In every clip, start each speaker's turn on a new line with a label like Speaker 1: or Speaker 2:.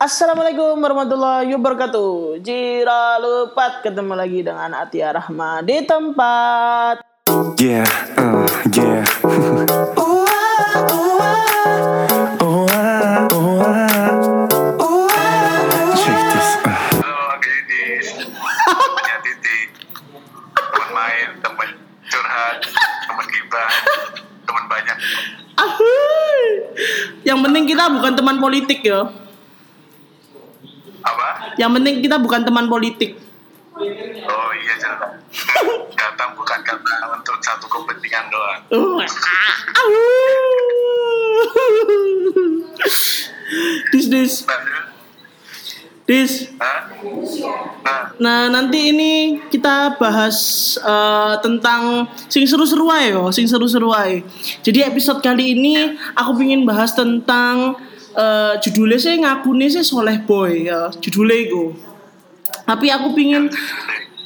Speaker 1: Assalamualaikum warahmatullahi wabarakatuh. Jira lupat ketemu lagi dengan Atia Rahma di tempat.
Speaker 2: Yeah, uh, yeah.
Speaker 1: Yang penting kita bukan teman politik ya. Yang penting kita bukan teman politik.
Speaker 3: Oh iya jelas. Datang bukan karena untuk satu kepentingan doang.
Speaker 1: Uh, ah. Dis dis
Speaker 3: Nah,
Speaker 1: dis.
Speaker 3: Nah,
Speaker 1: Nah nanti ini kita bahas eh, tentang sing seru-seru ae yo, sing seru-seru ae. Jadi episode kali ini aku pingin bahas tentang eh, judulnya sih ngakune sih soleh boy ya, judulnya itu. Tapi aku pingin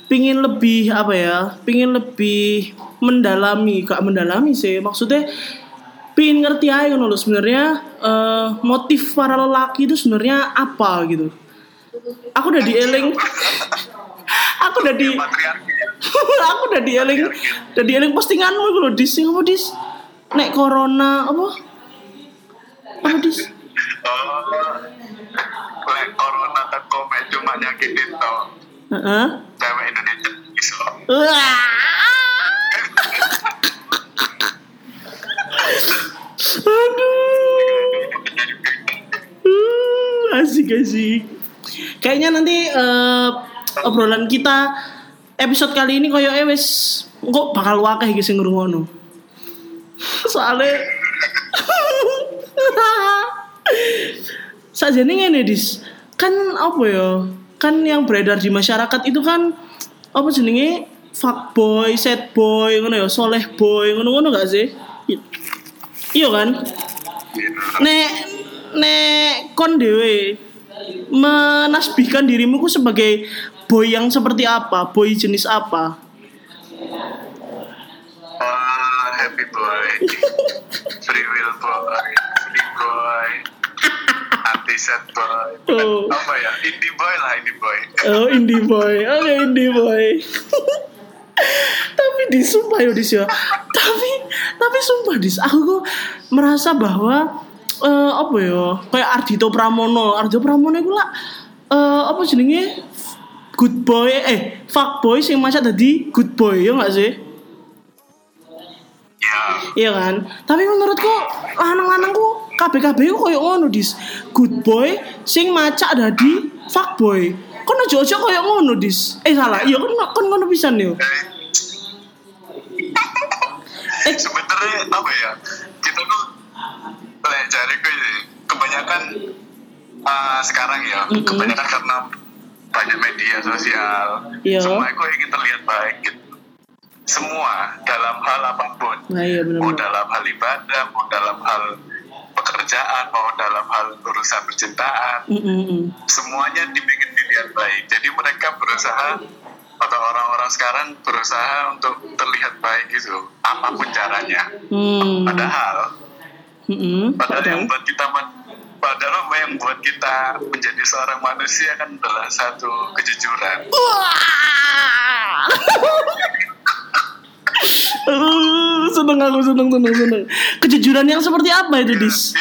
Speaker 1: pingin lebih apa ya, pingin lebih mendalami, gak mendalami sih, maksudnya pingin ngerti aja loh sebenarnya eh, motif para lelaki itu sebenarnya apa gitu. Aku udah dieling aku udah di aku udah dieling udah dieling postinganmu itu loh dis apa dis nek corona apa apa dis
Speaker 3: Oh, lek corona teko mek cuma nyakitin to.
Speaker 1: Heeh.
Speaker 3: Cewek Indonesia iso.
Speaker 1: Aduh. Uh, asik asik. Kayaknya nanti eh, obrolan kita episode kali ini koyo wis kok bakal wakeh iki sing ngrungokno. Soale Sajane ngene dis. Kan apa ya? Kan yang beredar di masyarakat itu kan apa jenenge fuckboy, sad boy, ngono ya, soleh boy, ngono-ngono gak sih? Iya kan? Nek nek kon dhewe menasbihkan dirimu ku sebagai boy yang seperti apa? Boy jenis apa?
Speaker 3: Oh, happy boy. Free will boy. Free boy. Boy.
Speaker 1: Oh.
Speaker 3: Apa ya? Indie boy lah, indie boy.
Speaker 1: Oh, indie boy. Oke, indie boy. tapi di sumpah ya dis ya. Tapi tapi sumpah dis, aku kok merasa bahwa eh apa ya? Kayak Ardito Pramono. Ardito Pramono itu lah eh apa jenenge? Good boy eh fuck boy sing masa tadi good boy ya gak sih?
Speaker 3: Ya.
Speaker 1: Iya kan? Tapi menurutku lanang-lanangku kabeh-kabeh koyo ngono dis. Good boy sing macak dadi fuck boy. Kon ojo-ojo koyo ngono dis. Eh salah, iya kon kon ngono pisan yo.
Speaker 3: Eh, sebenarnya apa ya? Kita tuh lek cari ke kebanyakan ah, sekarang ya,
Speaker 1: Mm-mm.
Speaker 3: kebanyakan karena banyak media sosial.
Speaker 1: Iya.
Speaker 3: Semua itu ingin terlihat baik gitu. Semua dalam hal apa pun.
Speaker 1: Nah iya benar.
Speaker 3: mau dalam hal ibadah, mau dalam hal pekerjaan, mau dalam hal urusan percintaan, semuanya dibikin dilihat baik. Jadi mereka berusaha atau orang-orang sekarang berusaha untuk terlihat baik gitu, apa pun caranya.
Speaker 1: Hmm.
Speaker 3: Padahal,
Speaker 1: Mm-mm.
Speaker 3: padahal yang
Speaker 1: Padahal.
Speaker 3: buat kita padahal apa yang buat kita menjadi seorang manusia kan adalah satu kejujuran.
Speaker 1: Seneng aku seneng seneng seneng. Kejujuran yang seperti apa itu dis?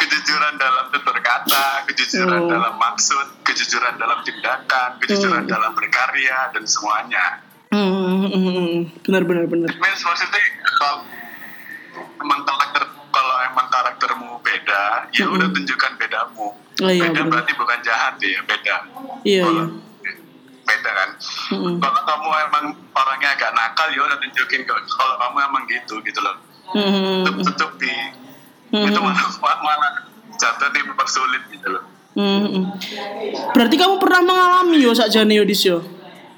Speaker 3: kejujuran dalam tutur kata, kejujuran
Speaker 1: Oh.
Speaker 3: dalam maksud, kejujuran dalam tindakan, kejujuran
Speaker 1: Hmm.
Speaker 3: dalam berkarya dan semuanya.
Speaker 1: Hmm, hmm, hmm. benar benar benar.
Speaker 3: Means maksudnya kalau emang karakter kalau emang karaktermu beda, ya udah tunjukkan bedamu.
Speaker 1: Oh, iya,
Speaker 3: beda
Speaker 1: benar.
Speaker 3: berarti bukan jahat ya, beda.
Speaker 1: Iya iya.
Speaker 3: Beda kan.
Speaker 1: Mm-mm.
Speaker 3: Kalau kamu emang orangnya agak nakal, ya udah tunjukin kalau kalau kamu emang gitu gitu loh.
Speaker 1: Hmm, hmm, hmm.
Speaker 3: Tutup-tutupi.
Speaker 1: Hmm.
Speaker 3: Itu malah malah jatuh di mempersulit gitu loh.
Speaker 1: Hmm, hmm. Berarti kamu pernah mengalami yo sakjane yo yo.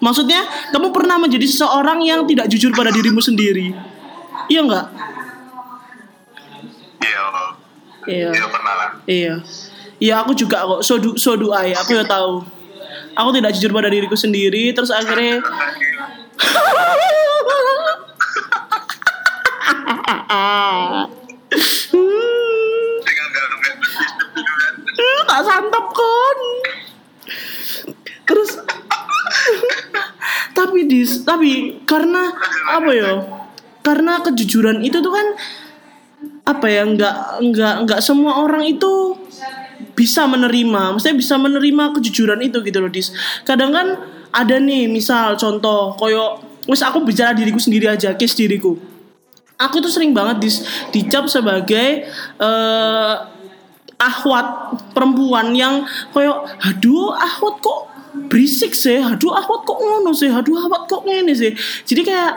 Speaker 1: Maksudnya kamu pernah menjadi seseorang yang tidak jujur pada dirimu sendiri. Iya enggak?
Speaker 3: Iya,
Speaker 1: Iya.
Speaker 3: iya pernah lah.
Speaker 1: Iya. Iya aku juga kok. So do, so do I. Aku ya tahu aku tidak jujur pada diriku sendiri terus akhirnya
Speaker 3: tak santap kon
Speaker 1: terus tapi di tapi karena apa ya? Karena kejujuran itu tuh kan apa ya nggak nggak nggak semua orang itu bisa menerima maksudnya bisa menerima kejujuran itu gitu loh dis. Kadang kan ada nih misal contoh koyo wes aku bicara diriku sendiri aja case diriku. Aku tuh sering banget dis dicap sebagai eh ahwat perempuan yang koyo aduh ahwat kok berisik sih aduh ahwat kok ngono sih aduh ahwat kok ngene sih. Jadi kayak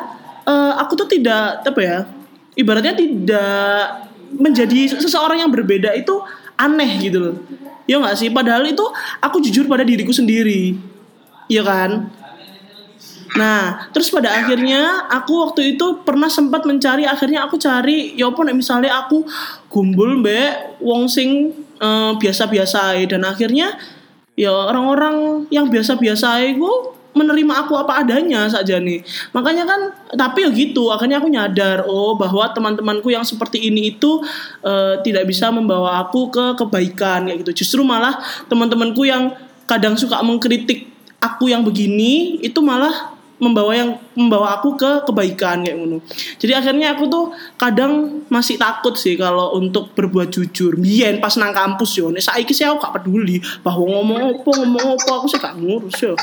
Speaker 1: eh, aku tuh tidak apa ya ibaratnya tidak menjadi seseorang yang berbeda itu aneh gitu loh. Ya nggak sih? Padahal itu aku jujur pada diriku sendiri. Iya kan? Nah, terus pada akhirnya aku waktu itu pernah sempat mencari akhirnya aku cari ya nek misalnya aku gumbul mbak wong sing eh, biasa-biasa dan akhirnya ya orang-orang yang biasa-biasa gue menerima aku apa adanya saja nih. Makanya kan tapi ya gitu, akhirnya aku nyadar oh bahwa teman-temanku yang seperti ini itu eh, tidak bisa membawa aku ke kebaikan kayak gitu. Justru malah teman-temanku yang kadang suka mengkritik aku yang begini itu malah membawa yang membawa aku ke kebaikan kayak ngono. Jadi akhirnya aku tuh kadang masih takut sih kalau untuk berbuat jujur. Biyen pas nang kampus yo, nek saiki sih aku gak peduli bahwa ngomong apa ngomong apa aku sih gak ngurus yo.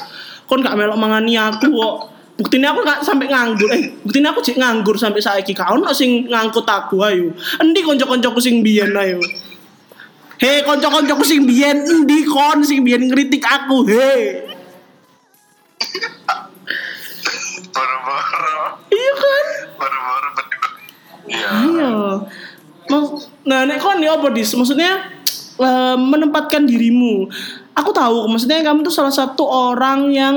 Speaker 1: Kon gak melok mangani aku kok. Buktinya aku gak sampai nganggur. Eh, buktinya aku cek nganggur sampai saiki. Kau ono sing ngangkut aku ayo. Endi konco-koncoku sing biyen ayo. Hei konco-koncoku sing biyen endi kon sing biyen ngritik aku. Hei.
Speaker 3: Boro-boro.
Speaker 1: Iya kan?
Speaker 3: Boro-boro. Iya.
Speaker 1: Iya. Nah, nek kon ya apa dis? Maksudnya eh, menempatkan dirimu. Aku tahu, maksudnya kamu tuh salah satu orang yang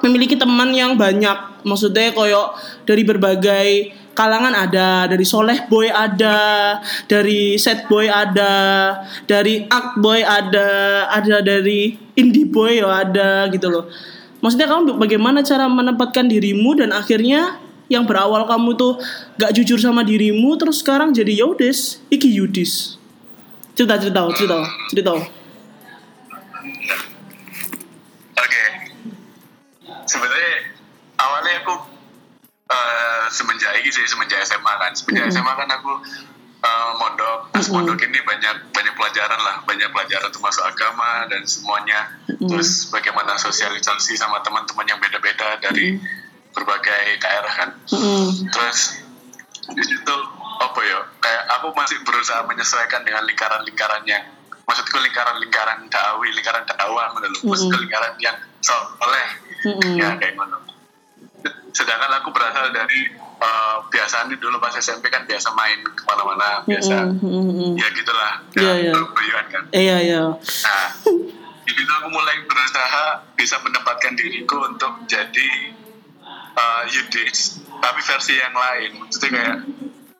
Speaker 1: memiliki teman yang banyak. Maksudnya koyo dari berbagai kalangan ada, dari soleh boy ada, dari set boy ada, dari act boy ada, ada dari indie boy ya ada gitu loh. Maksudnya kamu bagaimana cara menempatkan dirimu dan akhirnya yang berawal kamu tuh gak jujur sama dirimu terus sekarang jadi yaudes iki yudis cerita cerita cerita cerita
Speaker 3: Sebenarnya awalnya aku eh, semenjak ini sih semenjak SMA kan. Semenjak SMA kan aku eh, mondok. Pas mondok ini banyak banyak pelajaran lah, banyak pelajaran termasuk agama dan semuanya. Terus bagaimana sosialisasi sama teman-teman yang beda-beda dari berbagai daerah kan. Terus di situ apa ya? Kayak aku masih berusaha menyesuaikan dengan lingkaran-lingkaran yang maksudku lingkaran-lingkaran dakwah, lingkaran dakwah menurut maksudku lingkaran yang soleh ya kayak ngono. Sedangkan aku berasal dari eh, biasanya dulu pas SMP kan biasa main ke mana-mana biasa ya gitulah
Speaker 1: Iya, iya.
Speaker 3: berguyuan kan.
Speaker 1: iya iya
Speaker 3: Nah, di situ aku mulai berusaha bisa menempatkan diriku untuk jadi uh, Yudis, tapi versi yang lain. Maksudnya kayak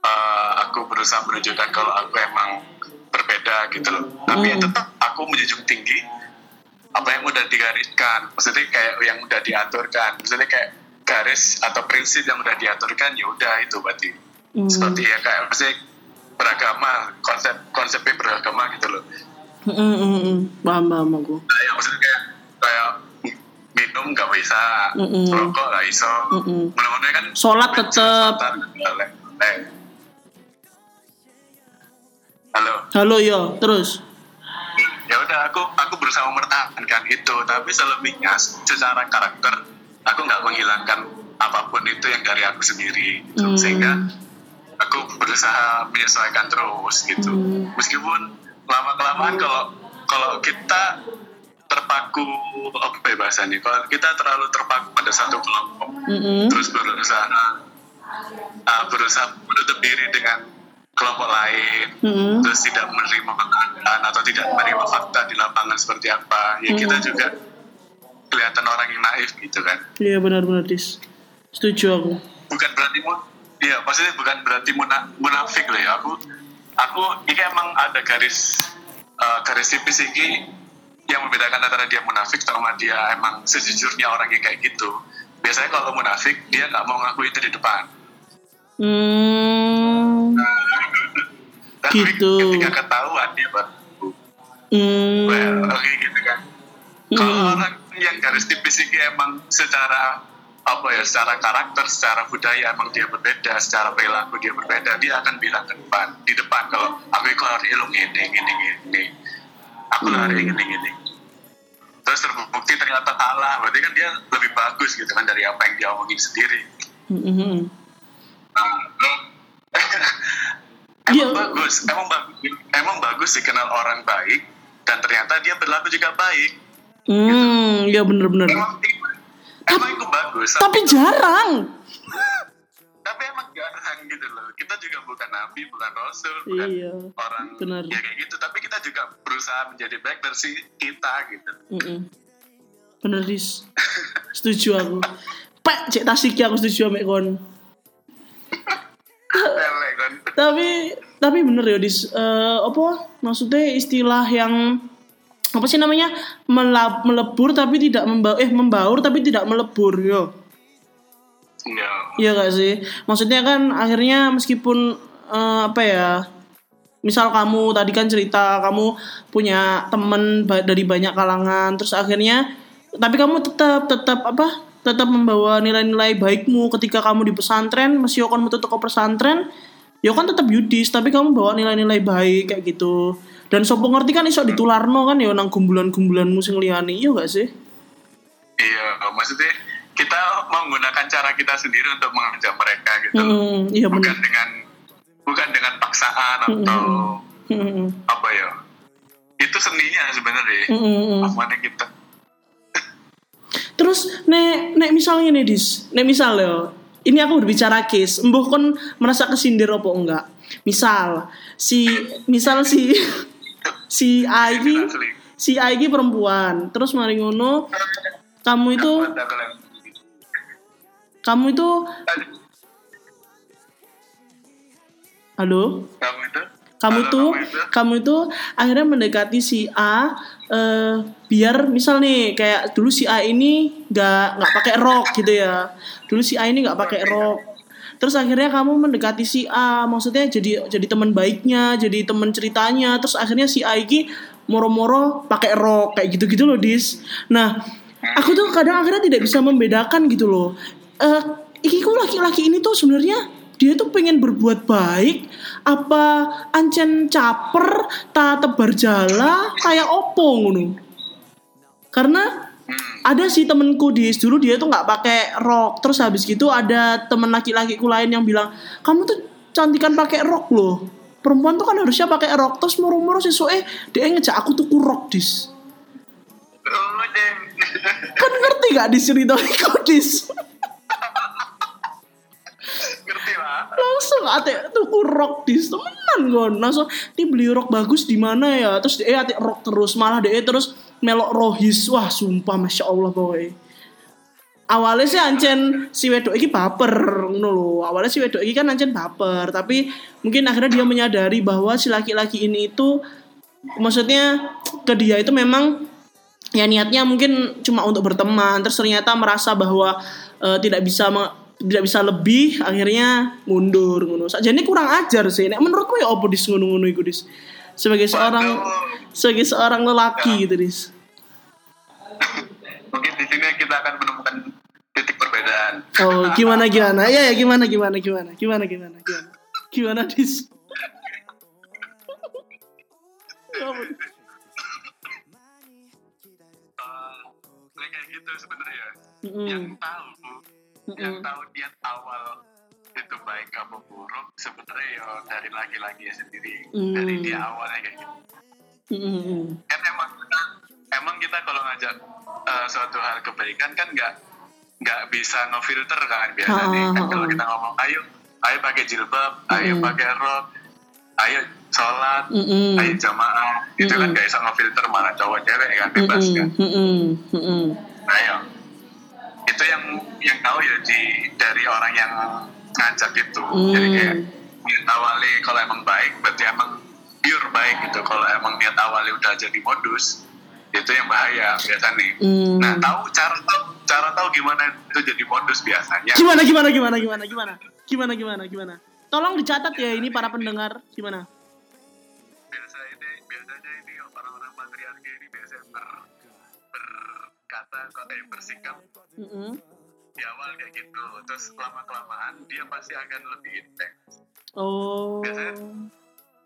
Speaker 3: uh, aku berusaha menunjukkan kalau aku emang berbeda gitu loh. Tapi ya tetap aku menjunjung tinggi apa yang udah digariskan. Maksudnya kayak yang udah diaturkan. Maksudnya kayak garis atau prinsip yang udah diaturkan ya udah itu berarti. Seperti ya kayak maksudnya beragama, konsep konsepnya beragama gitu loh.
Speaker 1: Mm, mm, mm. paham paham aku
Speaker 3: Nah, yang maksudnya kayak kayak minum nggak bisa,
Speaker 1: Mm-mm.
Speaker 3: rokok nggak bisa,
Speaker 1: Mm-mm.
Speaker 3: mudah-mudahan kan
Speaker 1: Sholat tetep.
Speaker 3: Eh. Halo,
Speaker 1: halo yo terus
Speaker 3: ya udah aku aku berusaha mempertahankan itu, tapi selebihnya secara karakter aku nggak menghilangkan apa pun itu yang dari aku sendiri, gitu.
Speaker 1: Hmm.
Speaker 3: sehingga aku berusaha menyesuaikan terus gitu.
Speaker 1: Hmm.
Speaker 3: Meskipun lama kelamaan kalau kalau kita terpaku apa ya bahasanya kalau kita terlalu terpaku pada satu kelompok
Speaker 1: Mm-mm.
Speaker 3: terus berusaha uh, berusaha menutup diri dengan kelompok lain
Speaker 1: Mm-mm.
Speaker 3: terus tidak menerima keadaan atau tidak menerima fakta di lapangan seperti apa. Ya kita juga kelihatan orang yang naif gitu kan.
Speaker 1: Iya benar-benar dis setuju aku.
Speaker 3: Bukan berarti mu iya maksudnya bukan berarti muna, munafik loh ya. Aku aku ini emang ada garis eh, garis tipis ini yang membedakan antara dia munafik sama dia emang sejujurnya orang yang kayak gitu. Biasanya kalau munafik dia nggak mau ngaku itu di depan.
Speaker 1: Hmm
Speaker 3: tapi
Speaker 1: Gitu.
Speaker 3: ketika ketahuan dia baru
Speaker 1: hmm
Speaker 3: well, oke gitu kan kalau orang yang garis tipis ini emang secara apa ya secara karakter secara budaya emang dia berbeda secara perilaku dia berbeda dia akan bilang ke depan di depan kalau aku itu hari lu gini gini gini aku hari
Speaker 1: Hmm.
Speaker 3: gini gini terus terbukti ternyata salah berarti kan dia lebih bagus gitu kan dari apa yang dia omongin sendiri
Speaker 1: Mm-mm.
Speaker 3: emang
Speaker 1: Iya.
Speaker 3: bagus emang bagus emang bagus dikenal orang baik dan ternyata dia berlaku juga baik
Speaker 1: Hmm, ya bener-bener.
Speaker 3: emang emang itu bagus
Speaker 1: Tapi jarang.
Speaker 3: tapi emang jarang gitu loh kita juga bukan nabi bukan rasul bukan
Speaker 1: Iya,
Speaker 3: orang
Speaker 1: benar.
Speaker 3: ya kayak gitu tapi kita juga berusaha menjadi baik versi kita gitu
Speaker 1: Mm-mm. Bener dis. Setuju aku. Pak, cek tasiki aku setuju sama kon.
Speaker 3: Kan
Speaker 1: Tapi tapi bener ya dis. Eh, apa maksudnya istilah yang apa sih namanya Melab, melebur tapi tidak membaur eh membaur tapi tidak melebur yo
Speaker 3: ya
Speaker 1: Iya gak sih? Maksudnya kan akhirnya meskipun eh, apa ya? Misal kamu tadi kan cerita kamu punya temen dari banyak kalangan, terus akhirnya tapi kamu tetap tetap apa? Tetap membawa nilai-nilai baikmu ketika kamu di pesantren, masih kon metu toko pesantren, ya kan tetap yudis, tapi kamu bawa nilai-nilai baik kayak gitu. Dan sopo ngerti kan iso ditularno kan ya nang gumbulan-gumbulanmu sing liyane, iya gak sih?
Speaker 3: iya maksudnya kita menggunakan cara kita sendiri untuk mengajak mereka gitu.
Speaker 1: Hmm, iya
Speaker 3: bukan
Speaker 1: benar.
Speaker 3: dengan bukan dengan paksaan atau
Speaker 1: Hmm,
Speaker 3: apa ya itu seninya sebenarnya
Speaker 1: hmm, hmm.
Speaker 3: Apanya kita
Speaker 1: Terus nek nek misalnya nih dis, nek misal ya, ini aku berbicara case, embuh kon merasa kesindir apa enggak? Misal si misal si si
Speaker 3: asli
Speaker 1: si Aigi perempuan, terus mari ngono kamu itu kamu itu halo?
Speaker 3: Kamu itu
Speaker 1: kamu
Speaker 3: Halo,
Speaker 1: tuh
Speaker 3: kamu itu
Speaker 1: akhirnya mendekati si A eh, biar misal nih kayak dulu si A ini nggak nggak pakai rok gitu ya. Dulu si A ini nggak pakai rok. Terus akhirnya kamu mendekati si A maksudnya jadi jadi teman baiknya jadi teman ceritanya. Terus akhirnya si A ini moro-moro pakai rok kayak gitu-gitu loh dis. Nah aku tuh kadang akhirnya tidak bisa membedakan gitu loh. Eh iki kok laki-laki ini tuh sebenarnya dia tuh pengen berbuat baik apa ancen caper tak tebar jala kayak opo ngono. Karena ada sih temenku di dulu dia tuh nggak pakai rok. Terus habis gitu ada temen laki-lakiku lain yang bilang kamu tuh cantikan pakai rok loh. Perempuan tuh kan harusnya pakai rok. Terus moro-moro sesuai dia ngejak aku tuh kurok dis.
Speaker 3: Oh
Speaker 1: kan ngerti gak dis cerita iku dis langsung ate tuku rok dis temenan gon. Langsung ini beli rok bagus di mana ya? Terus dia ate rok terus malah dia terus melok rohis. Wah sumpah masya allah boy. Awalnya sih ancen si wedok ini baper ngono lho. Awalnya si wedok ini kan ancen baper tapi mungkin akhirnya dia menyadari bahwa si laki-laki ini itu maksudnya ke dia itu memang ya niatnya mungkin cuma untuk berteman. Terus ternyata merasa bahwa eh, tidak bisa tidak bisa lebih akhirnya mundur ngono. Sajane kurang ajar sih. Nek menurutku ya opo dis? Ngono-ngono iku dis. Sebagai seorang sebagai seorang lelaki gitu dis.
Speaker 3: Mungkin di sini kita akan menemukan titik perbedaan.
Speaker 1: Oh gimana gimana? Ya ya gimana gimana gimana? Gimana gimana gimana? Gimana dis?
Speaker 3: Eh, kayak gitu sebenarnya. Yang tahu yang tahu niat awal itu baik apa buruk sebenarnya ya dari laki-laki sendiri
Speaker 1: Mm.
Speaker 3: dari dia awalnya kayak gitu
Speaker 1: Mm-mm.
Speaker 3: kan emang emang kita kalau ngajak eh, suatu hal kebaikan kan nggak nggak bisa ngefilter kan biasanya
Speaker 1: Ha,
Speaker 3: kan kalau kita ngomong ayo ayo pakai jilbab ayo
Speaker 1: Mm-mm.
Speaker 3: pakai rok ayo sholat
Speaker 1: Mm-mm.
Speaker 3: ayo jamaah itu kan nggak bisa ngefilter mana cowok cewek kan bebas kan
Speaker 1: Mm-mm. Mm-mm.
Speaker 3: Itu yang yang tahu ya di dari orang yang ngajak itu.
Speaker 1: Hmm.
Speaker 3: Jadi kayak niat awalnya kalau emang baik, berarti emang pure baik gitu. Kalau emang niat awalnya udah jadi modus, itu yang bahaya biasa nih.
Speaker 1: Hmm.
Speaker 3: Nah, tahu cara tahu cara tahu gimana itu jadi modus biasanya.
Speaker 1: Gimana gimana gimana gimana gimana gimana gimana gimana tolong dicatat ya ini para pendengar gimana
Speaker 3: berkata kok eh bersikap
Speaker 1: Mm-mm.
Speaker 3: di awal kayak gitu terus lama kelamaan dia pasti akan lebih intens
Speaker 1: Oh.
Speaker 3: Biasanya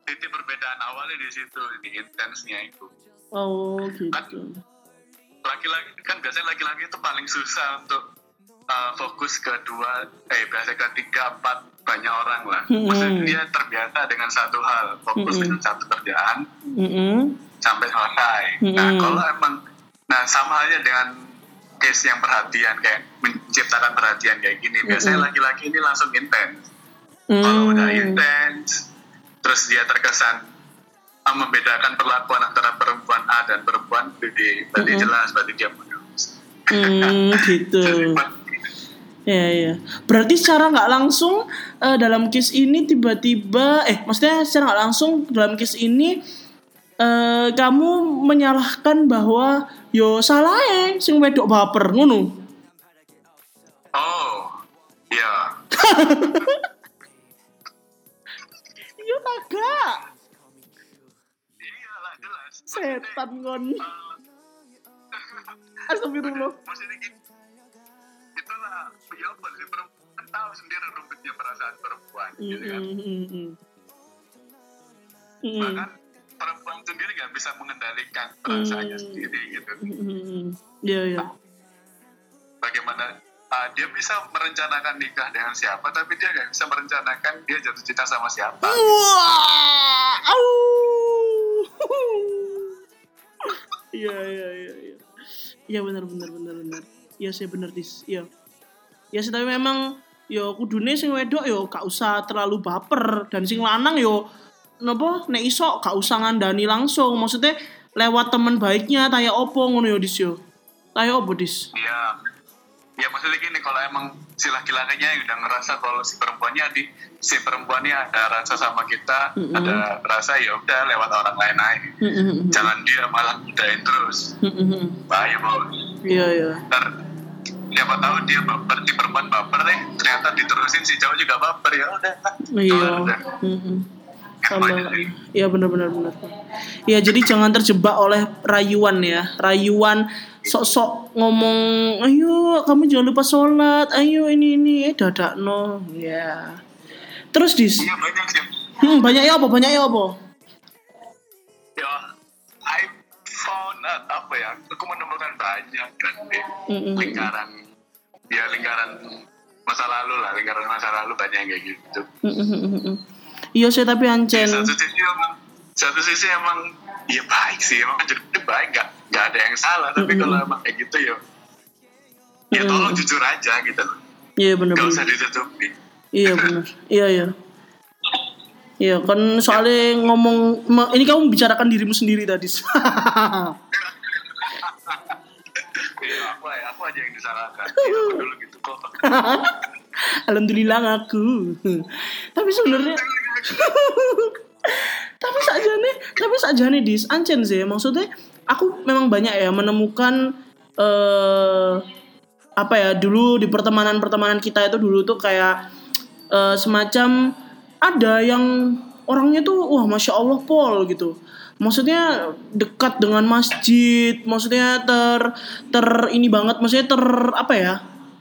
Speaker 3: titik perbedaan awalnya di situ di intensnya itu
Speaker 1: Oh gitu.
Speaker 3: laki-laki kan biasanya laki-laki itu paling susah untuk uh, fokus ke dua eh biasanya ke tiga empat banyak orang lah
Speaker 1: Mm-mm.
Speaker 3: maksudnya dia terbiasa dengan satu hal fokus
Speaker 1: Mm-mm.
Speaker 3: dengan satu kerjaan
Speaker 1: Mm-mm.
Speaker 3: sampai selesai nah
Speaker 1: Mm-mm.
Speaker 3: kalau emang nah sama aja dengan case yang perhatian kayak menciptakan perhatian kayak gini biasanya
Speaker 1: Mm-mm.
Speaker 3: laki-laki ini langsung intens kalau udah
Speaker 1: Mm.
Speaker 3: intens terus dia terkesan uh, membedakan perlakuan antara perempuan A dan perempuan B berarti
Speaker 1: Mm-mm.
Speaker 3: jelas berarti dia putus
Speaker 1: Hmm, gitu.
Speaker 3: Jadi,
Speaker 1: Ya ya. Berarti secara nggak langsung eh, dalam case ini tiba-tiba eh maksudnya secara nggak langsung dalam case ini eh, kamu menyalahkan bahwa yo salah eh sing wedok baper ngono.
Speaker 3: oh iya
Speaker 1: Iya kagak.
Speaker 3: iyalah jelas
Speaker 1: Setan ngon. Astagfirullah.
Speaker 3: maksudnya gitu itulah ya apa sih perempuan tahu sendiri rumitnya perasaan perempuan gitu kan
Speaker 1: Mm, mm, mm. Mm,
Speaker 3: bahkan perempuan sendiri nggak bisa mengendalikan perasaannya
Speaker 1: Hmm.
Speaker 3: sendiri gitu
Speaker 1: mm, mm, mm. Iya iya.
Speaker 3: bagaimana ah, dia bisa merencanakan nikah dengan siapa tapi dia nggak bisa merencanakan dia jatuh cinta sama siapa
Speaker 1: Wah. Iya iya iya iya. Iya benar benar benar benar. Iya sih benar dis. Iya. Ya sih tapi memang yo kudune sing wedok yo gak usah terlalu baper dan sing lanang yo napa nek iso gak usah ngandani langsung. Maksudnya lewat teman baiknya tanya opo ngono yo dis yo. Tanya opo dis?
Speaker 3: ya ya maksudnya gini kalau emang si laki-lakinya udah ngerasa kalau si perempuannya di si perempuannya ada rasa sama kita
Speaker 1: Mm-mm.
Speaker 3: ada rasa ya udah lewat orang lain aja
Speaker 1: Mm-mm.
Speaker 3: jangan dia malah mudahin terus
Speaker 1: Mm-mm.
Speaker 3: bahaya bos
Speaker 1: Iya iya.
Speaker 3: ntar siapa tahu dia baper di perempuan baper deh ternyata diterusin si cowok juga baper ya udah
Speaker 1: Iya.
Speaker 3: udah. Sama.
Speaker 1: Iya benar-benar benar. Iya jadi jangan terjebak oleh rayuan ya, rayuan sok-sok ngomong, ayo kamu jangan lupa sholat, ayo ini ini, eh dadak no, ya. Terus dis,
Speaker 3: iya banyak sih
Speaker 1: hmm, banyak ya apa, banyak ya apa?
Speaker 3: ya I found out apa ya aku menemukan banyak kan di
Speaker 1: Mm-mm.
Speaker 3: lingkaran ya lingkaran masa lalu lah lingkaran masa lalu banyak yang kayak gitu
Speaker 1: Mm-mm-mm-mm. Iya sih tapi ancen,
Speaker 3: satu sisi emang satu sisi emang ya baik sih emang jadi baik nggak nggak ada yang salah. Tapi
Speaker 1: Mm-mm.
Speaker 3: kalau emang kayak gitu ya ya tolong jujur aja gitu.
Speaker 1: Iya
Speaker 3: nggak usah
Speaker 1: benar-benar,
Speaker 3: ditutupi.
Speaker 1: Iya benar, iya iya. Iya kan soalnya ngomong ini kamu bicarakan dirimu sendiri tadi.
Speaker 3: ya aku ya aku aja yang disalahkan? Ya, aku dulu gitu kok
Speaker 1: Alhamdulillah ngaku. tapi sebenarnya tapi sakjane tapi sakjane dis ancen sih maksudnya aku memang banyak ya menemukan eh apa ya dulu di pertemanan pertemanan kita itu dulu tuh kayak eh, semacam ada yang orangnya tuh wah masya allah pol gitu maksudnya dekat dengan masjid maksudnya ter ter ini banget maksudnya ter apa ya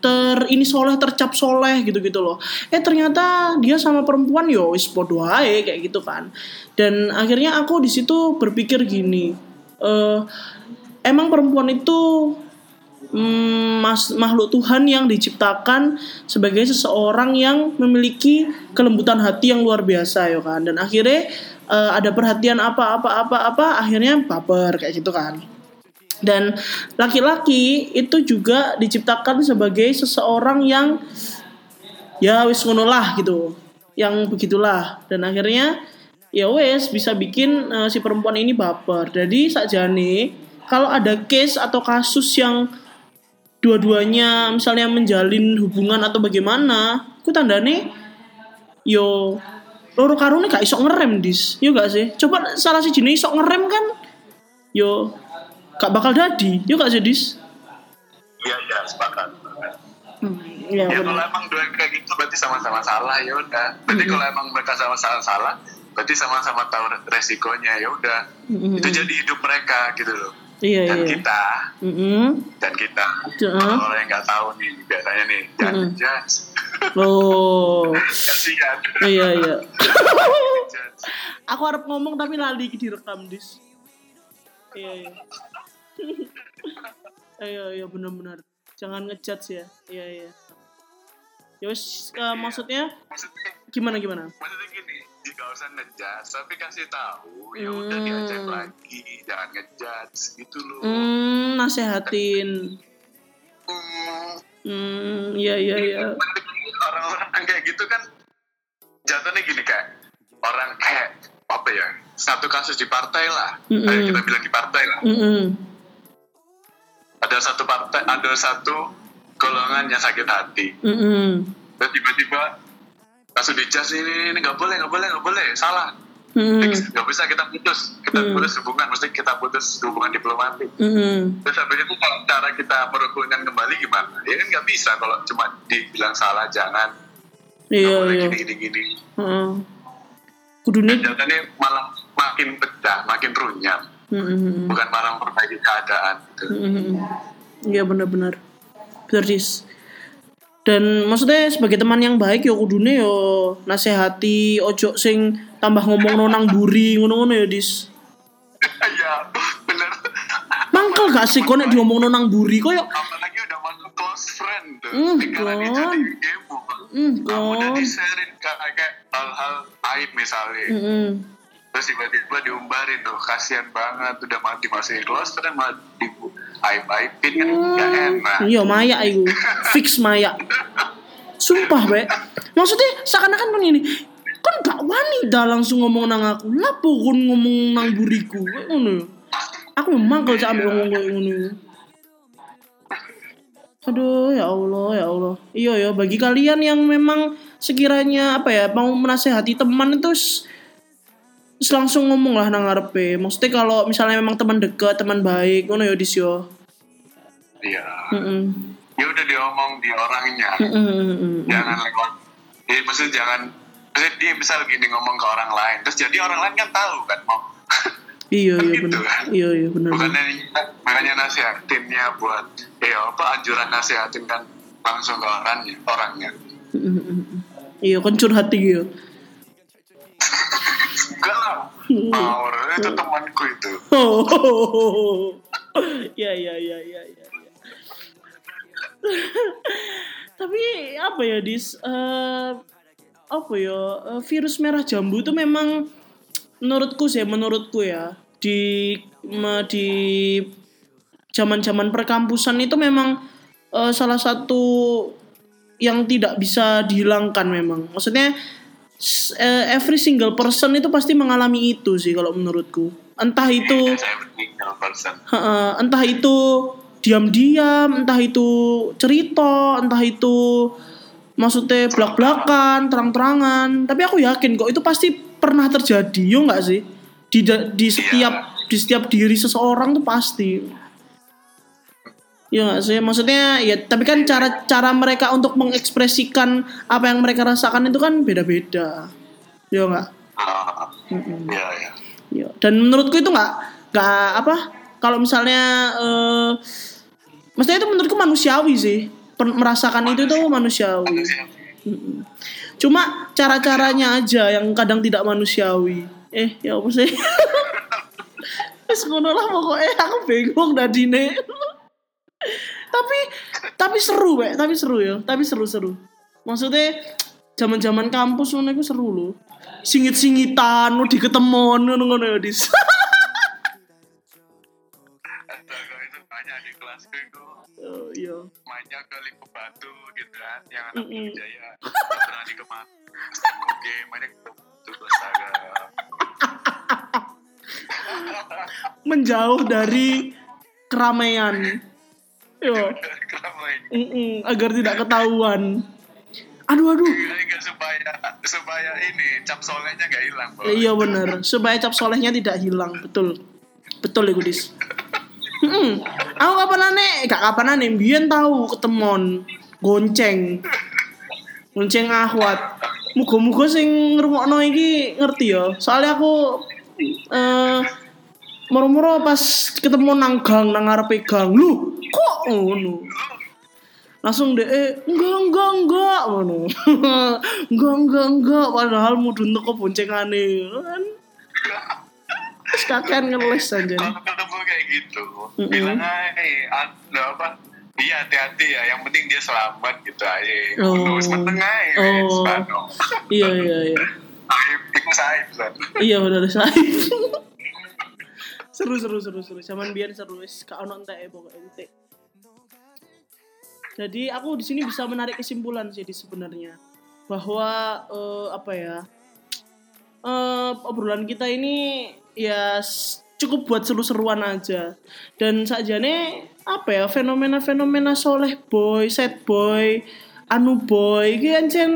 Speaker 1: ter ini soleh tercap soleh gitu gitu loh. Eh ternyata dia sama perempuan yo wis podo ae kayak gitu kan. Dan akhirnya aku di situ berpikir gini eh emang perempuan itu mm, mas, makhluk Tuhan yang diciptakan sebagai seseorang yang memiliki kelembutan hati yang luar biasa ya kan. Dan akhirnya eh, ada perhatian apa apa apa apa akhirnya baper kayak gitu kan dan laki-laki itu juga diciptakan sebagai seseorang yang ya wis ngono gitu yang begitulah. Dan akhirnya ya wes bisa bikin eh, si perempuan ini baper. Jadi sakjane kalau ada case atau kasus yang dua-duanya misalnya menjalin hubungan atau bagaimana ku tandane yo loro karune gak iso ngerem dis. Yo gak sih? Coba salah si jenis iso ngerem kan? Yo gak bakal dadi yo gak dis
Speaker 3: iya iya sepakat
Speaker 1: hmm, ya,
Speaker 3: ya
Speaker 1: bener.
Speaker 3: kalau emang dua kayak gitu berarti sama-sama salah ya udah berarti kalau emang mereka sama-sama salah berarti sama-sama tahu resikonya ya udah
Speaker 1: Mm-mm.
Speaker 3: itu jadi hidup mereka gitu loh
Speaker 1: Iya,
Speaker 3: dan
Speaker 1: iya.
Speaker 3: kita
Speaker 1: Mm-mm.
Speaker 3: dan kita
Speaker 1: Heeh.
Speaker 3: kalau orang yang nggak tahu nih biasanya nih jangan
Speaker 1: Mm-mm.
Speaker 3: judge
Speaker 1: Oh.
Speaker 3: kasihan
Speaker 1: iya, iya. Aku harap ngomong tapi lali direkam, Dis. Iya, iya. Iya, iya benar-benar. Jangan ngejudge ya. Iya, iya. Ya wes eh, maksudnya
Speaker 3: maksudnya
Speaker 1: gimana gimana?
Speaker 3: maksudnya gini nggak usah ngejudge tapi kasih tahu ya udah
Speaker 1: Hmm.
Speaker 3: diajak lagi jangan ngejudge gitu loh
Speaker 1: Hmm, nasehatin.
Speaker 3: Hmm,
Speaker 1: Hmm, iya iya iya.
Speaker 3: orang-orang kayak gitu kan jatuhnya gini kayak orang kayak apa ya satu kasus di partai lah
Speaker 1: Mm-mm.
Speaker 3: Ayo kita bilang di partai lah
Speaker 1: Mm-mm.
Speaker 3: Ada satu partai ada satu golongan yang sakit hati
Speaker 1: Mm-mm.
Speaker 3: terus tiba-tiba langsung dijudge ini ini nggak boleh nggak boleh nggak boleh salah nggak bisa kita putus kita
Speaker 1: Mm.
Speaker 3: putus hubungan mesti kita putus hubungan diplomatik
Speaker 1: Mm-mm.
Speaker 3: terus habis itu kalau cara kita merukunkan kembali gimana ya kan nggak bisa kalau cuma dibilang salah jangan
Speaker 1: Iya
Speaker 3: boleh
Speaker 1: iya.
Speaker 3: gini gini gini.
Speaker 1: Kudune
Speaker 3: jatuhnya malah makin pecah makin runyam
Speaker 1: Mm-mm.
Speaker 3: bukan malah memperbaiki keadaan gitu.
Speaker 1: Mm-mm. Iya benar-benar. Benar Dis. Dan maksudnya sebagai teman yang baik ya kudune yo nasehati ojo sing tambah ngomong nonang buri ngono-ngono ya Dis.
Speaker 3: ya bener
Speaker 1: Mangkel gak sih kok nek diomong nonang buri koyo
Speaker 3: apalagi udah masuk close friend tuh
Speaker 1: Hmm,
Speaker 3: Sekarang dia
Speaker 1: kon.
Speaker 3: jadi game
Speaker 1: Hmm,
Speaker 3: kamu udah
Speaker 1: kon.
Speaker 3: di sharein kayak hal-hal aib misalnya
Speaker 1: Mm-mm.
Speaker 3: Terus tiba-tiba diumbarin tuh kasihan banget udah mati masih close friend malah di aib aibin kan gak enak
Speaker 1: Iya maya iku. Fix maya. Sumpah, Be. Maksudnya seakan-akan kan ini kan gak wani dah langsung ngomong nang aku. Lapo kon ngomong nang buriku. Ngono. Aku memang kalau cak ambil ngomong kayak ngono. Aduh, ya Allah, ya Allah. Iya ya, bagi kalian yang memang sekiranya apa ya, mau menasehati teman itu s- s- langsung ngomong lah nang ngarepe. Maksudnya kalau misalnya memang teman dekat, teman baik, ngono ya dis yo.
Speaker 3: iya
Speaker 1: Heeh.
Speaker 3: ya udah diomong di orangnya
Speaker 1: Heeh.
Speaker 3: jangan lewat ya, maksudnya jangan maksudnya dia misal gini ngomong ke orang lain terus jadi orang lain kan tahu kan mau
Speaker 1: Iya iya
Speaker 3: Gitu
Speaker 1: benar.
Speaker 3: kan?
Speaker 1: Iya iya benar.
Speaker 3: bukannya makanya nasihatinnya buat ya apa anjuran nasihatin kan langsung ke orangnya orangnya
Speaker 1: Iya kan curhat ya.
Speaker 3: Enggak lah power itu temanku itu
Speaker 1: Oh. Iya iya iya iya iya. Tapi apa ya dis? Eh, apa ya? eh, virus merah jambu itu memang menurutku sih, menurutku ya di me- di zaman-zaman perkampusan itu memang eh, salah satu yang tidak bisa dihilangkan memang. Maksudnya eh, every single person itu pasti mengalami itu sih kalau menurutku. Entah itu
Speaker 3: single person
Speaker 1: Heeh, entah itu diam-diam, entah itu cerita, entah itu maksudnya belak-belakan, terang-terangan. Tapi aku yakin kok itu pasti pernah terjadi, yo nggak sih? Di di setiap di setiap diri seseorang tuh pasti. Ya nggak sih, maksudnya ya. Tapi kan cara cara mereka untuk mengekspresikan apa yang mereka rasakan itu kan beda-beda. Ya nggak?
Speaker 3: ah iya iya
Speaker 1: Iya. Dan menurutku itu nggak nggak apa kalau misalnya eh maksudnya itu menurutku manusiawi sih. Per- merasakan itu tuh manusiawi.
Speaker 3: Manusia.
Speaker 1: Cuma cara-caranya aja yang kadang tidak manusiawi. Eh, ya apa sih? Wis ngono lah pokoknya aku bingung dadine. Tapi tapi seru, Pak. Tapi seru ya. Tapi seru-seru. Maksudnya zaman-zaman kampus ngono iku seru loh. Singit-singitan, udah ketemuan ngono-ngono ya, Dis.
Speaker 3: Astaga, itu banyak di kelasku itu
Speaker 1: Oh, iya.
Speaker 3: mainnya ke Lipo Batu gitu kan yang anak
Speaker 1: Mm-mm.
Speaker 3: Jaya berani ke mana oke mainnya ke Batu astaga
Speaker 1: Menjauh dari keramaian. Yo. Mm-mm, agar tidak ketahuan. Aduh aduh.
Speaker 3: Supaya supaya ini cap solehnya gak hilang.
Speaker 1: Iya bener. Supaya cap solehnya tidak hilang. Betul. Betul ya Gudis. Hmm. Aku kapan aneh, gak kapan aneh, biyen tahu ketemon gonceng. Gonceng ahwat. Muga-muga sing ngrungokno iki ngerti ya. Soalnya aku eh moro-moro pas ketemu nang gang nang ngarepe gang lu ngono. Langsung deh eh, enggak enggak enggak ngono. Enggak enggak enggak padahal mudun teko boncengane. Kan? Terus kakean ngeles aja
Speaker 3: kalau ketemu kayak gitu bilang aja apa iya hati-hati ya yang penting dia selamat gitu aja
Speaker 1: Oh.
Speaker 3: terus meneng aja
Speaker 1: Oh. Iya iya iya.
Speaker 3: Aib, saib
Speaker 1: iya benar saya seru seru seru seru. Zaman biar seru kak ono entek pokoknya entek jadi aku di sini bisa menarik kesimpulan sih di sebenarnya. Bahwa eh, apa ya eh, obrolan kita ini ya cukup buat seru-seruan aja. Dan sakjane apa ya fenomena-fenomena soleh boy, sad boy, anu boy, ki ancen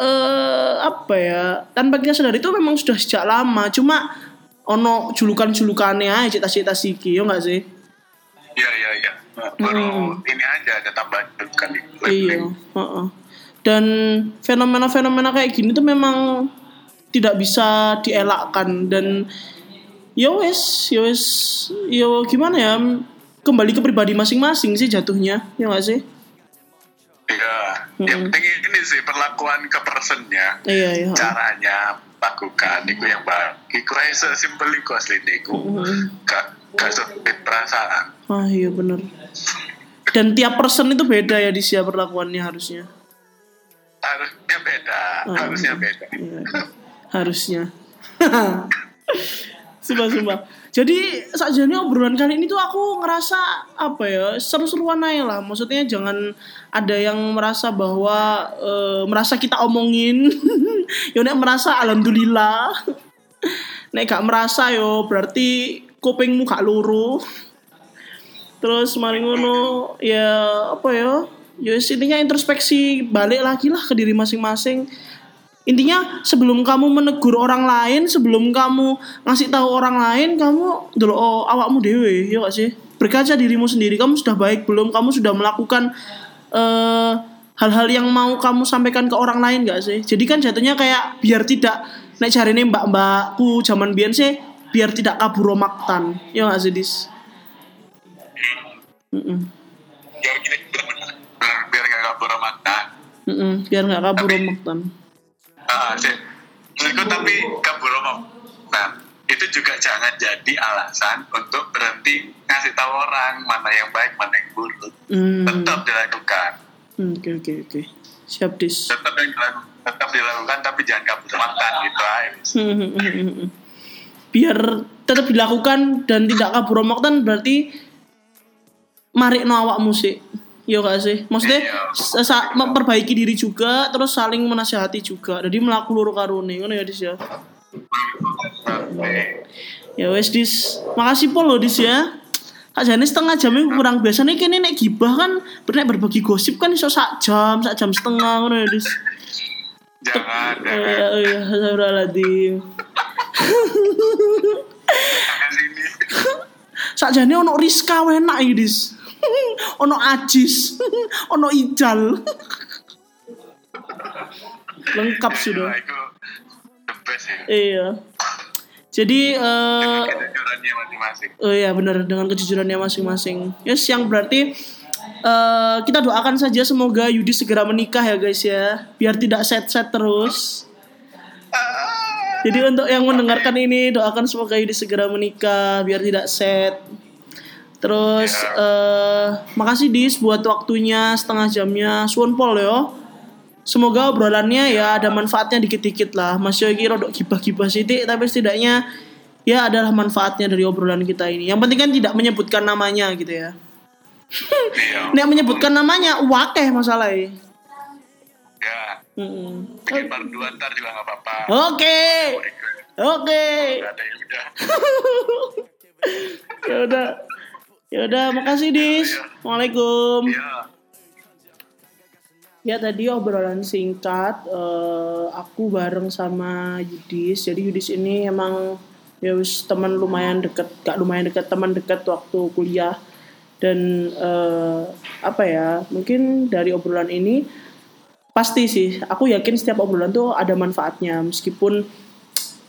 Speaker 1: eh apa ya tanpa kita sadar itu memang sudah sejak lama. Cuma ono julukan-julukannya aja cita-cita siki yo nggak sih?
Speaker 3: Iya iya iya baru ini aja ada tambahan kan
Speaker 1: iya heeh. dan fenomena-fenomena kayak gini tuh memang tidak bisa dielakkan. Dan yo wes yo wes yo gimana ya kembali ke pribadi masing-masing sih jatuhnya ya nggak sih?
Speaker 3: Iya yang penting ini sih perlakuan ke personnya
Speaker 1: iya iya
Speaker 3: caranya lakukan itu yang baik. Iku aja sesimpel iku asli iku. Gak gak sulit perasaan.
Speaker 1: Ah iya bener. Dan tiap person itu beda ya di siap perlakuannya harusnya.
Speaker 3: Harusnya beda. Harusnya beda.
Speaker 1: Iya, harusnya. Sumpah sumpah. Jadi sakjane obrolan kali ini tuh aku ngerasa apa ya seru-seruan aja lah. Maksudnya jangan ada yang merasa bahwa eh, merasa kita omongin. Yo nek merasa alhamdulillah. Nek gak merasa yo berarti kupingmu gak luru. Terus mari ngono ya apa ya ya intinya introspeksi balik lagi lah ke diri masing-masing. Intinya sebelum kamu menegur orang lain sebelum kamu ngasih tahu orang lain kamu dulu oh, awakmu dewe ya gak sih? Berkaca dirimu sendiri kamu sudah baik belum? Kamu sudah melakukan eh, hal-hal yang mau kamu sampaikan ke orang lain gak sih? Jadi kan jatuhnya kayak biar tidak naik cari nih mbak mbakku zaman sih biar tidak kabur maktan. Ya gak sih dis? Mm-mm.
Speaker 3: biar bener biar gak kabur
Speaker 1: Mm-mm, biar nggak kabur maktan.
Speaker 3: Ah sih. Menurutku tapi kabur nah itu juga jangan jadi alasan untuk berhenti ngasih tahu orang mana yang baik mana yang buruk.
Speaker 1: Hmm,
Speaker 3: tetap dilakukan.
Speaker 1: Hmm, oke oke oke. Siap dis.
Speaker 3: Tetap yang dilakukan tetap dilakukan tapi jangan kabur makan gitu aja
Speaker 1: biar tetap dilakukan dan tidak kabur maktan berarti mari no awakmu sih Yo gak sih? Maksudnya
Speaker 3: Iya.
Speaker 1: sa- sa- memperbaiki diri juga terus saling menasehati juga. Jadi melaku loro karone ngono ya Dis ya. Ya wes Dis. Makasih pol lo Dis ya. Sakjane setengah jam itu kurang biasa nih kene nek gibah kan bernek berbagi gosip kan iso sak jam, sak jam setengah ngono ya Dis.
Speaker 3: jangan
Speaker 1: ya, ya,
Speaker 3: sini
Speaker 1: Sakjane ono Rizka enak iki Dis. ono Ajis, ono Ijal. Lengkap sudah.
Speaker 3: The best ya
Speaker 1: Iya. Jadi eh
Speaker 3: masing-masing
Speaker 1: oh iya benar dengan kejujurannya masing-masing. Yes, yang berarti eh kita doakan saja semoga Yudi segera menikah ya guys ya, biar tidak set-set terus. Jadi untuk yang mendengarkan ini doakan semoga Yudi segera menikah biar tidak set. Terus eh makasih Dis buat waktunya setengah jamnya. Suwon pol yo. Semoga obrolannya ya ada manfaatnya dikit-dikit lah. Mas Yogi rodok gibah-gibah sidik tapi setidaknya ya adalah manfaatnya dari obrolan kita ini. Yang penting kan tidak menyebutkan namanya gitu ya.
Speaker 3: iya
Speaker 1: Nek menyebutkan namanya wakeh masalahnya.
Speaker 3: Ya
Speaker 1: Mm-mm.
Speaker 3: bikin part dua ntar juga nggak apa-apa
Speaker 1: Oke. Oke.
Speaker 3: Nggak ada ya udah
Speaker 1: Ya udah. Ya udah, makasih Dis. Waalaikumsalam.
Speaker 3: ya
Speaker 1: Ya tadi obrolan singkat eh, aku bareng sama Yudis. Jadi Yudis ini emang ya teman lumayan deket, gak lumayan deket teman deket waktu kuliah dan eh, apa ya mungkin dari obrolan ini pasti sih. Aku yakin setiap obrolan tuh ada manfaatnya. Meskipun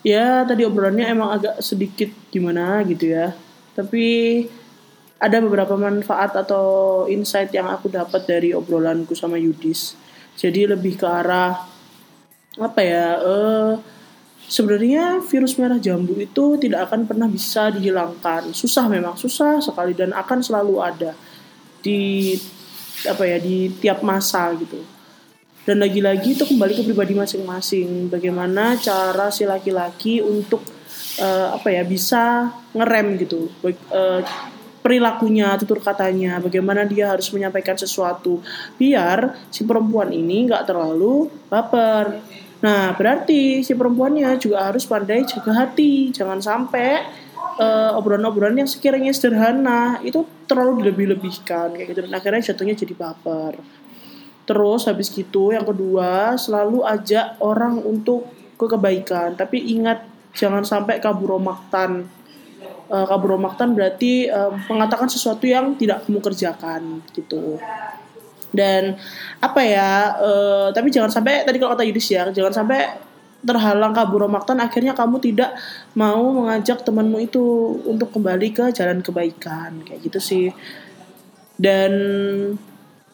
Speaker 1: ya tadi obrolannya emang agak sedikit gimana gitu ya. Tapi ada beberapa manfaat atau insight yang aku dapat dari obrolanku sama Yudis. Jadi lebih ke arah apa ya eh sebenarnya virus merah jambu itu tidak akan pernah bisa dihilangkan. Susah memang susah sekali dan akan selalu ada di apa ya di tiap masa gitu dan lagi-lagi itu kembali ke pribadi masing-masing. Bagaimana cara si laki-laki untuk uh, apa ya bisa ngerem gitu. Uh, perilakunya tutur katanya. Bagaimana dia harus menyampaikan sesuatu biar si perempuan ini nggak terlalu baper. Nah berarti si perempuannya juga harus pandai jaga hati. Jangan sampai uh, obrolan-obrolan yang sekiranya sederhana itu terlalu dilebih-lebihkan kayak gitu. Dan akhirnya jatuhnya jadi baper Terus habis gitu yang kedua selalu ajak orang untuk ke kebaikan. Tapi ingat jangan sampai kaburomaktan. Uh, kaburomaktan berarti uh, mengatakan sesuatu yang tidak kamu kerjakan gitu. Dan apa ya? Uh, tapi jangan sampai tadi kalau kata Yudis ya, jangan sampai terhalang kaburomaktan akhirnya kamu tidak mau mengajak temanmu itu untuk kembali ke jalan kebaikan kayak gitu sih. Dan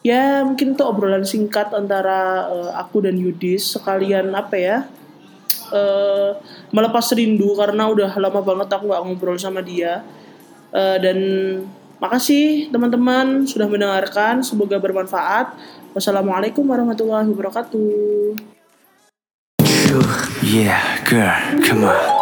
Speaker 1: ya mungkin itu obrolan singkat antara uh, aku dan Yudis. Sekalian apa ya? Uh, melepas rindu karena udah lama banget aku gak ngobrol sama dia. Uh, dan makasih teman-teman sudah mendengarkan. Semoga bermanfaat. Wassalamualaikum warahmatullahi wabarakatuh.
Speaker 2: Yeah, girl, come on.